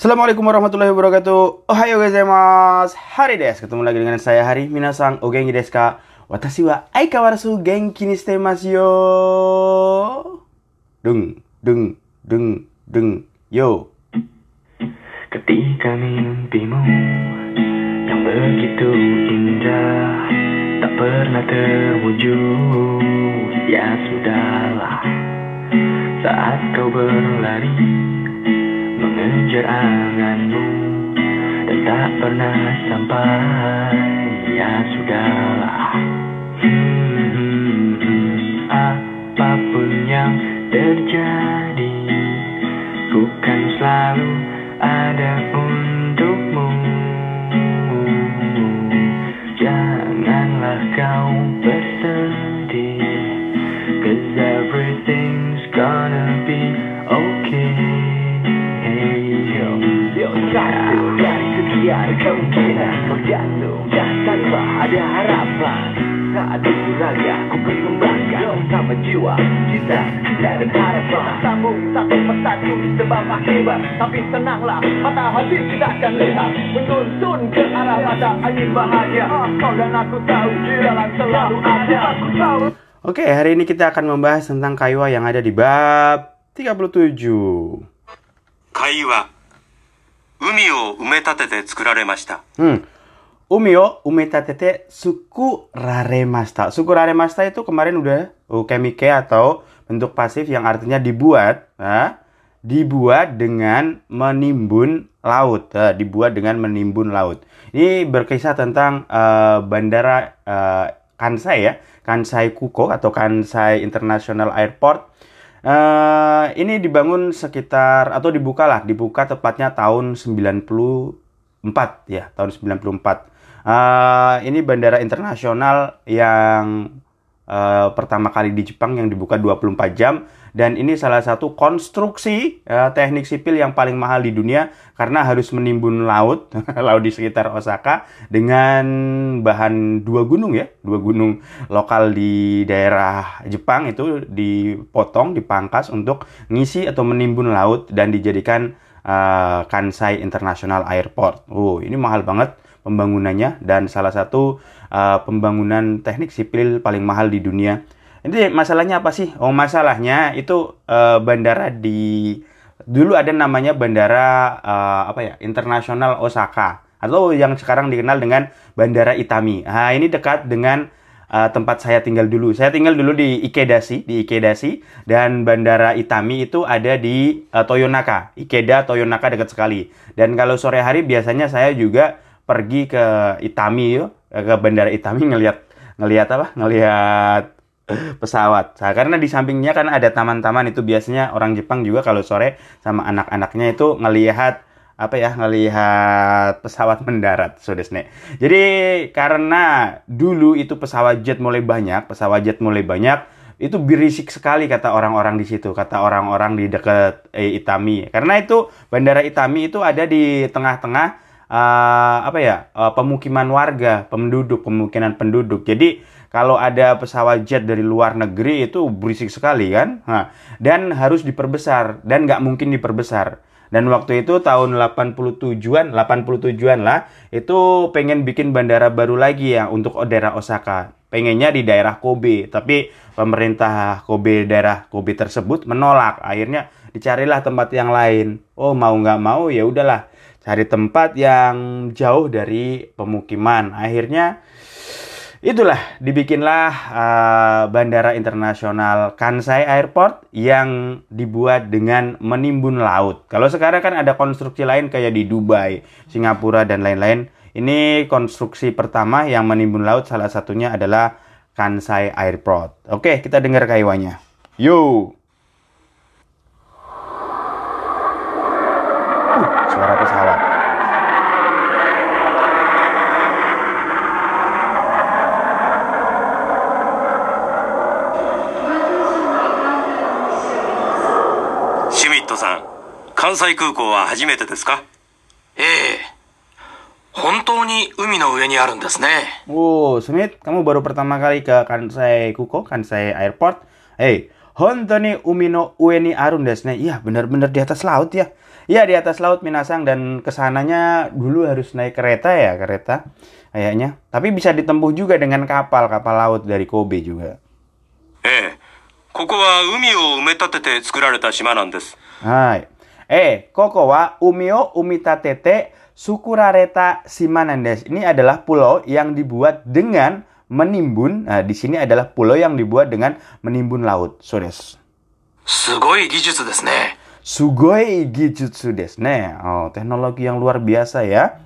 Assalamualaikum warahmatullahi wabarakatuh. Ohayo gozaimasu. Hari des. Ketemu lagi dengan saya Hari. Minasang o genki desu ka? Watashi wa aikawarasu genki ni shite masu yo. Dung, dung, dung, dung, yo. Ketika mimpimu yang begitu indah tak pernah terwujud, ya sudahlah. Saat kau berlari mengejar anganmu dan tak pernah sampai, ya sudahlah. Hmm, apa pun yang terjadi, dari sekian kemungkinan Berjatuh dan tanpa ada harapan. Saat itu saja ku perkembangkan Sama jiwa, cinta, cinta dan harapan. Sambung satu persatu sebab akibat Tapi tenanglah, mata hati tidak akan lihat. Menuntun ke arah mata angin bahagia. Kau dan aku tahu jalan selalu ada. Aku tahu. Oke, hari ini kita akan membahas tentang kaiwa yang ada di bab 37. 貝は海を埋め立てて作られました。 Hmm. Umi o umetatete suku raremasta. Suku raremasta itu kemarin udah ukemike atau bentuk pasif yang artinya dibuat, nah, dibuat dengan menimbun laut, nah, dibuat dengan menimbun laut. Ini berkisah tentang eh, bandara eh, Kansai ya, Kansai Kuko atau Kansai International Airport Eh, ini dibangun sekitar atau dibuka lah, dibuka tepatnya tahun 94 ya, tahun 94. Eh, ini bandara internasional yang eh, pertama kali di Jepang yang dibuka 24 jam. Dan ini salah satu konstruksi eh, teknik sipil yang paling mahal di dunia karena harus menimbun laut, laut di sekitar Osaka dengan bahan dua gunung ya, dua gunung lokal di daerah Jepang itu dipotong, dipangkas untuk ngisi atau menimbun laut dan dijadikan eh, Kansai International Airport. Oh, ini mahal banget pembangunannya dan salah satu eh, pembangunan teknik sipil paling mahal di dunia. Ini masalahnya apa sih? Oh, masalahnya itu eh, bandara di dulu ada namanya bandara eh, apa ya? Internasional Osaka atau yang sekarang dikenal dengan Bandara Itami. Nah, ini dekat dengan eh, tempat saya tinggal dulu. Saya tinggal dulu di Ikedashi, di Ikedashi dan Bandara Itami itu ada di eh, Toyonaka. Ikeda Toyonaka dekat sekali. Dan kalau sore hari biasanya saya juga pergi ke Itami yo, ke Bandara Itami ngelihat ngelihat apa? Ngelihat pesawat. Nah, karena di sampingnya kan ada taman-taman itu biasanya orang Jepang juga kalau sore sama anak-anaknya itu ngelihat apa ya ngelihat pesawat mendarat desne. Jadi karena dulu itu pesawat jet mulai banyak, pesawat jet mulai banyak, itu berisik sekali kata orang-orang di situ, kata orang-orang di dekat eh, Itami. Karena itu bandara Itami itu ada di tengah-tengah eh, apa ya eh, pemukiman warga, penduduk, pemukiman penduduk. Jadi kalau ada pesawat jet dari luar negeri itu berisik sekali kan, nah, dan harus diperbesar dan nggak mungkin diperbesar. Dan waktu itu tahun 87-an, 87-an lah, itu pengen bikin bandara baru lagi ya untuk daerah Osaka. Pengennya di daerah Kobe, tapi pemerintah Kobe daerah Kobe tersebut menolak. Akhirnya dicarilah tempat yang lain. Oh mau nggak mau ya udahlah, cari tempat yang jauh dari pemukiman. Akhirnya itulah dibikinlah uh, bandara internasional Kansai Airport yang dibuat dengan menimbun laut. Kalau sekarang kan ada konstruksi lain kayak di Dubai, Singapura dan lain-lain. Ini konstruksi pertama yang menimbun laut salah satunya adalah Kansai Airport. Oke, kita dengar kaiwanya. Yo. 関西空港は初めてですかええ。本当に海の上にあるんですね。 Oh, Smith, kamu baru pertama kali ke Kansai Kuko, Kansai Airport. Hey, Hontoni Umino Ueni Arun desu ne. Iya, benar-benar di atas laut ya. Iya di atas laut Minasang dan kesananya dulu harus naik kereta ya kereta kayaknya. Tapi bisa ditempuh juga dengan kapal kapal laut dari Kobe juga. ええ。ここは海を埋め立てて作られた島なんです。 Hai. Eh, koko wa umio umitatete sukurareta simanandes. Ini adalah pulau yang dibuat dengan menimbun. Nah, di sini adalah pulau yang dibuat dengan menimbun laut. So desu. すごい技術ですね。 Sugoi gijutsu desu ne. Oh, teknologi yang luar biasa ya.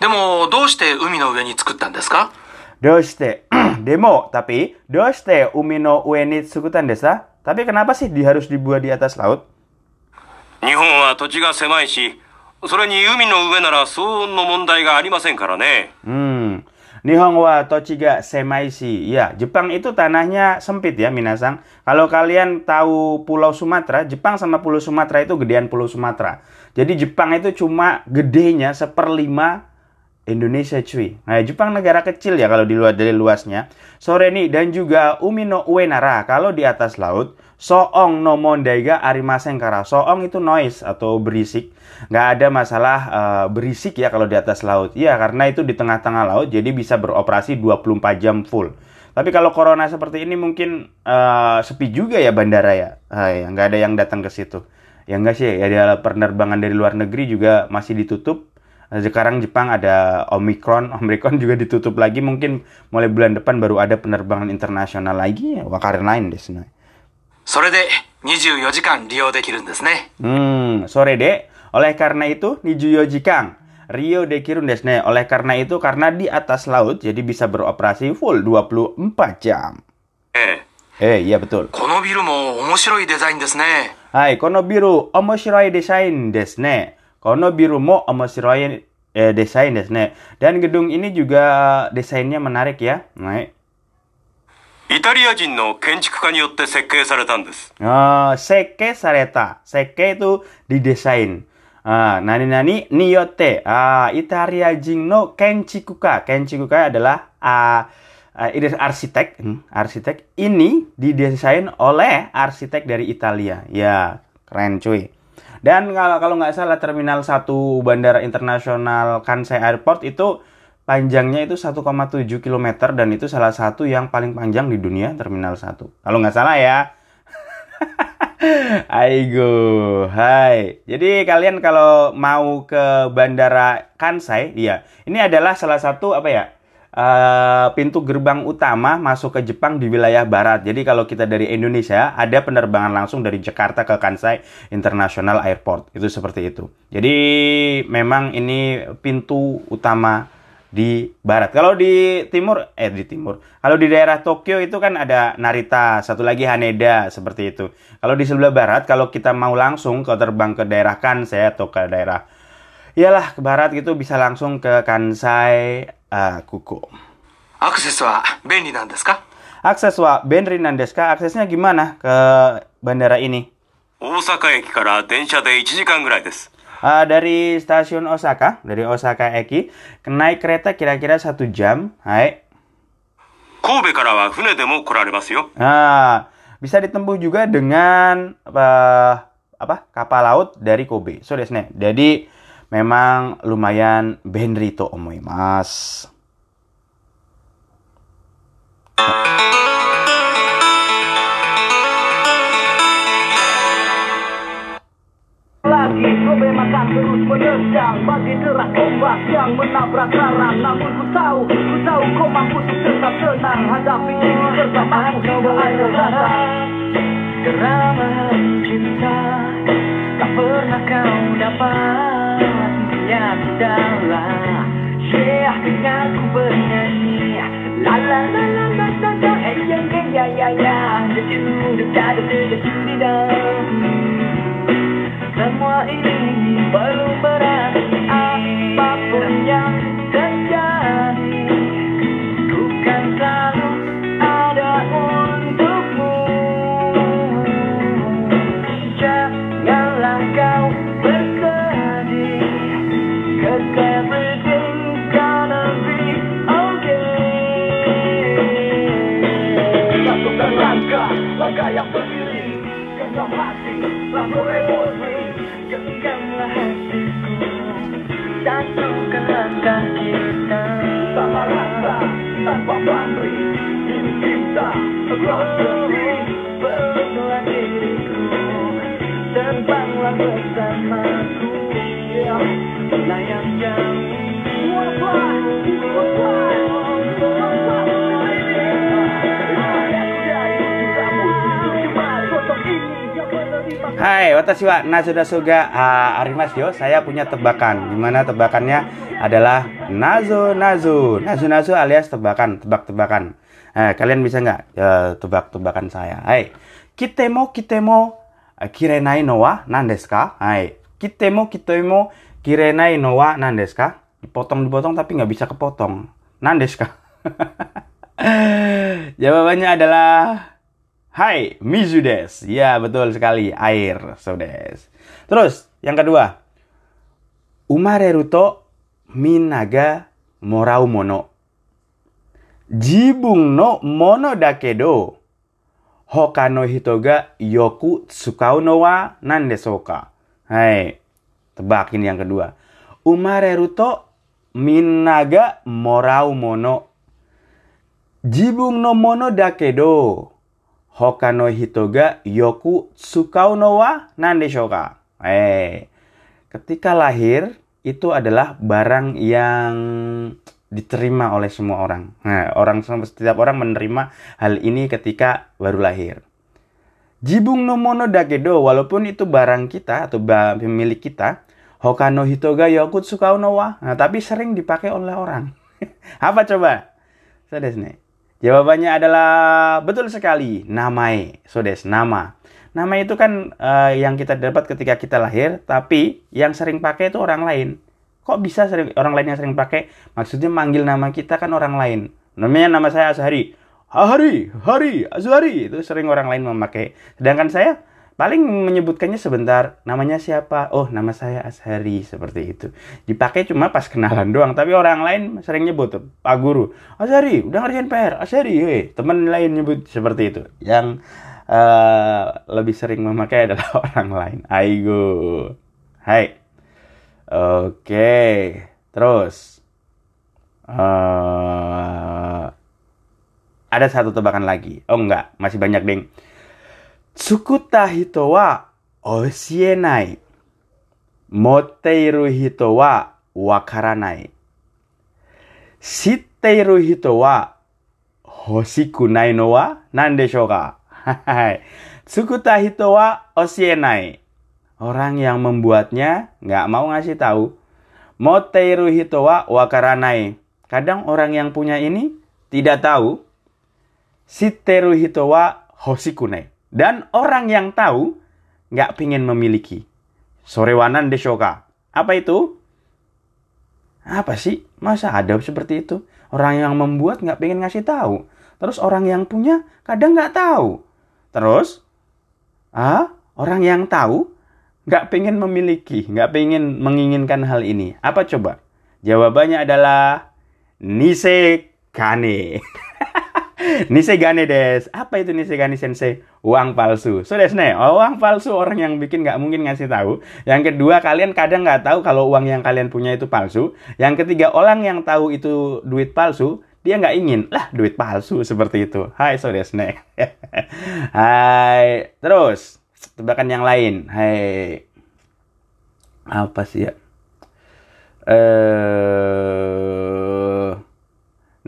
でも、どうして海の上に作ったんですか Doshite. Demo, tapi doshite umi no ue ni tsukutan desa? Tapi kenapa sih di harus dibuat di atas laut? 日本は土地が狭いし、それに海の上なら騒音の問題がありませんからね。 Hmm. Nihon wa tochiga semaishi. Ya, Jepang itu tanahnya sempit ya, Minasang. Kalau kalian tahu Pulau Sumatera, Jepang sama Pulau Sumatera itu gedean Pulau Sumatera. Jadi Jepang itu cuma gedenya seperlima Indonesia cuy. Nah, Jepang negara kecil ya kalau dilihat dari luasnya. Sore nih dan juga Umi no Uenara kalau di atas laut. Soong no mondaiga arimasen kara. Soong itu noise atau berisik. Nggak ada masalah eh, berisik ya kalau di atas laut. Iya, karena itu di tengah-tengah laut jadi bisa beroperasi 24 jam full. Tapi kalau corona seperti ini mungkin eh, sepi juga ya bandara ya. Ah, ya, nggak ada yang datang ke situ. Ya enggak sih, ya ada penerbangan dari luar negeri juga masih ditutup. Sekarang Jepang ada Omicron, Omicron juga ditutup lagi. Mungkin mulai bulan depan baru ada penerbangan internasional lagi. Wakarin lain desu ne. それで24時間利用できるんですね。 Hmm, sore dek. Oleh karena itu, Nijuyo Jikang. Rio de Kirun desu ne. Oleh karena itu, karena di atas laut, jadi bisa beroperasi full 24 jam. ええ。 Eh, iya betul. このビルも面白いデザインですね。 Hai, kono biru omoshiroi desain desu ne. Kono biru mo omoshiroi eh, desain desu ne. Dan gedung ini juga desainnya menarik ya. Hai. イタリア人の建築家によって設計されたんです。 Oh, seke sareta. Seke itu didesain. Ah, nani nani niyote. Ah, Italia jing no kenchikuka. Kenchikuka adalah ah ah, ini arsitek, hmm, arsitek. Ini didesain oleh arsitek dari Italia. Ya, keren cuy. Dan kalau nggak salah terminal 1 Bandara Internasional Kansai Airport itu panjangnya itu 1,7 km dan itu salah satu yang paling panjang di dunia terminal 1. Kalau nggak salah ya. Aigo, hai. Jadi kalian kalau mau ke Bandara Kansai, iya, ini adalah salah satu apa ya? Eh, pintu gerbang utama masuk ke Jepang di wilayah barat. Jadi kalau kita dari Indonesia ada penerbangan langsung dari Jakarta ke Kansai International Airport. Itu seperti itu. Jadi memang ini pintu utama di barat. Kalau di timur, eh di timur. Kalau di daerah Tokyo itu kan ada Narita, satu lagi Haneda seperti itu. Kalau di sebelah barat, kalau kita mau langsung ke terbang ke daerah Kansai atau ke daerah, iyalah ke barat gitu bisa langsung ke Kansai ah, Kuko. アクセスは便利なんですか Akses wa Benri Nandeska, aksesnya gimana ke bandara ini? 大阪駅から電車で1時間ぐらいです。 Ah, dari stasiun Osaka, dari Osaka Eki, naik kereta kira-kira satu jam. Hai. 神戸からは船でも来られますよ。 Nah, bisa ditempuh juga dengan apa, apa kapal laut dari Kobe. So desu ne. Jadi memang lumayan benri to omoimasu. terus menendang Bagi deras ombak yang menabrak karang Namun ku tahu, ku tahu kau mampu tetap tenang. Hadapi ini bersamamu tidak ada rasa Geraman cinta Tak pernah kau dapat semua ini belum Hai, watashi wa Nazoda Soga ah, Arimasyo. Saya punya tebakan. Di mana tebakannya adalah Nazo Nazo. Nazo Nazo alias tebakan, tebak-tebakan. Eh, kalian bisa nggak eh, tebak-tebakan saya? Hai, kitemo kitemo eh, kirenai no wa nan desu ka? Hai, kitemo kitemo kirenai no wa nan desu ka? Dipotong-dipotong tapi nggak bisa kepotong. Nan desu ka? Jawabannya adalah Hai, Mizu des. Ya, betul sekali. Air, so des. Terus, yang kedua. Umareru to minaga morau mono. Jibung no mono dakedo. Hoka no yoku tsukau no wa nan desu ka? Hai, tebakin yang kedua. Umareru to minaga morau mono. Jibung no mono dakedo. Hoka no hito ga yoku tsukau no wa nan desho ka? Eh, ketika lahir itu adalah barang yang diterima oleh semua orang. Nah, orang setiap orang menerima hal ini ketika baru lahir. Jibung no mono dakedo walaupun itu barang kita atau ba- milik kita, hoka no hito ga yoku tsukau no wa. Nah, tapi sering dipakai oleh orang. Apa coba? So ne. Jawabannya adalah betul sekali, namae. So des, nama. Nama itu kan eh, yang kita dapat ketika kita lahir, tapi yang sering pakai itu orang lain. Kok bisa sering orang lain yang sering pakai? Maksudnya manggil nama kita kan orang lain. Namanya nama saya Azhari. Hari, Hari, Azhari. Itu sering orang lain memakai. Sedangkan saya paling menyebutkannya sebentar. Namanya siapa? Oh, nama saya Azhari. Seperti itu. Dipakai cuma pas kenalan doang. Tapi orang lain sering nyebut. Pak Guru. Azhari, udah ngerjain PR. Azhari, weh. Teman lain nyebut seperti itu. Yang eh, lebih sering memakai adalah orang lain. Aigo. Hai. Oke. Terus. eh ada satu tebakan lagi. Oh enggak, masih banyak, Ding. Tsukuta hito wa oshienai. Motteiru hito wa wakaranai. Shitteiru hito wa hoshiku nai no wa nan deshou ka? Hai. Tsukuta hito wa oshienai. Orang yang membuatnya nggak mau ngasih tahu. Motteiru hito wa wakaranai. Kadang orang yang punya ini tidak tahu Shitteru hito wa hoshikunai. Dan orang yang tahu nggak pingin memiliki. Sorewanan deshoka. Apa itu? Apa sih? Masa ada seperti itu? Orang yang membuat nggak pengen ngasih tahu. Terus orang yang punya kadang nggak tahu. Terus, ah, orang yang tahu nggak pengen memiliki, nggak pengen menginginkan hal ini. Apa coba? Jawabannya adalah nisekane. Nisegane des. Apa itu nisegane sensei? Uang palsu. So desu ne. Oh, uang palsu orang yang bikin nggak mungkin ngasih tahu. Yang kedua kalian kadang nggak tahu kalau uang yang kalian punya itu palsu. Yang ketiga orang yang tahu itu duit palsu, dia nggak ingin. Lah duit palsu seperti itu. Hai so desu ne. Hai. Terus tebakan yang lain. Hai. Apa sih ya? Eh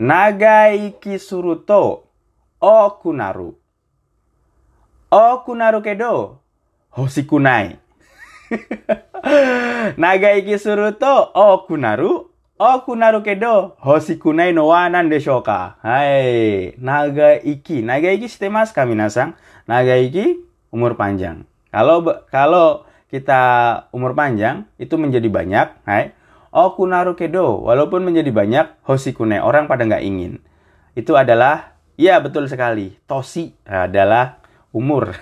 Nagaiki suru to oku naru. Oku naru kedo hoshiku nai. Nagaiki suru to oku naru. Oku naru kedo hoshiku nai no wa nan deshou ka? Hai, nagaiki. Nagaiki shitemasu ka minasan? Nagaiki umur panjang. Kalau kalau kita umur panjang itu menjadi banyak, hai. Oku naru kedo, walaupun menjadi banyak, hoshikune, orang pada nggak ingin. Itu adalah, ya betul sekali, tosi adalah umur.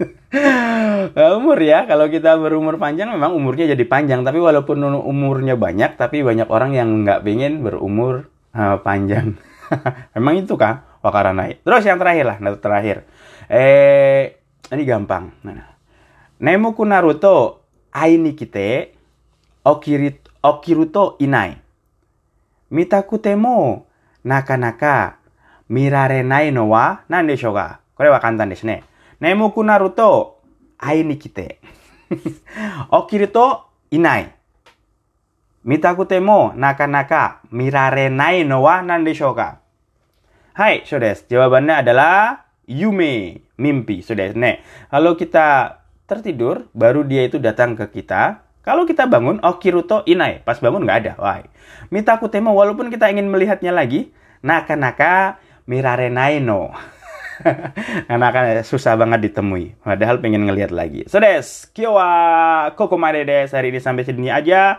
umur ya, kalau kita berumur panjang memang umurnya jadi panjang. Tapi walaupun umurnya banyak, tapi banyak orang yang nggak pengen berumur eh, panjang. memang itu kah? Wakaranai. Terus yang terakhir lah, nah, terakhir. Eh, ini gampang. Nah, Nemuku Naruto aini kite okiri, okiruto inai. Mitakute mo nakanaka mirarenai no wa nan desho ga? Kore wa kantan desu ne. Nemuku naru to aini kite. okiri to inai. Mitakute mo nakanaka mirarenai no wa nan desho ga? Hai, so desu. Jawabannya adalah yume, mimpi. So desu. Ne. Kalau kita tertidur, baru dia itu datang ke kita. Kalau kita bangun, okiruto inai. Pas bangun nggak ada. Wah. Mitakute mo, walaupun kita ingin melihatnya lagi, naka-naka mirarenai no. Karena kan susah banget ditemui. Padahal pengen ngelihat lagi. So des, kyo wa kokomade des. Hari ini sampai sini aja.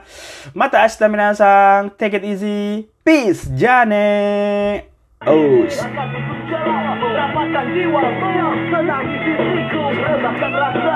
Mata ashita minasang. Take it easy. Peace. Jane. Oh. Rapatkan jiwa Senang di sisiku Rebahkan rasa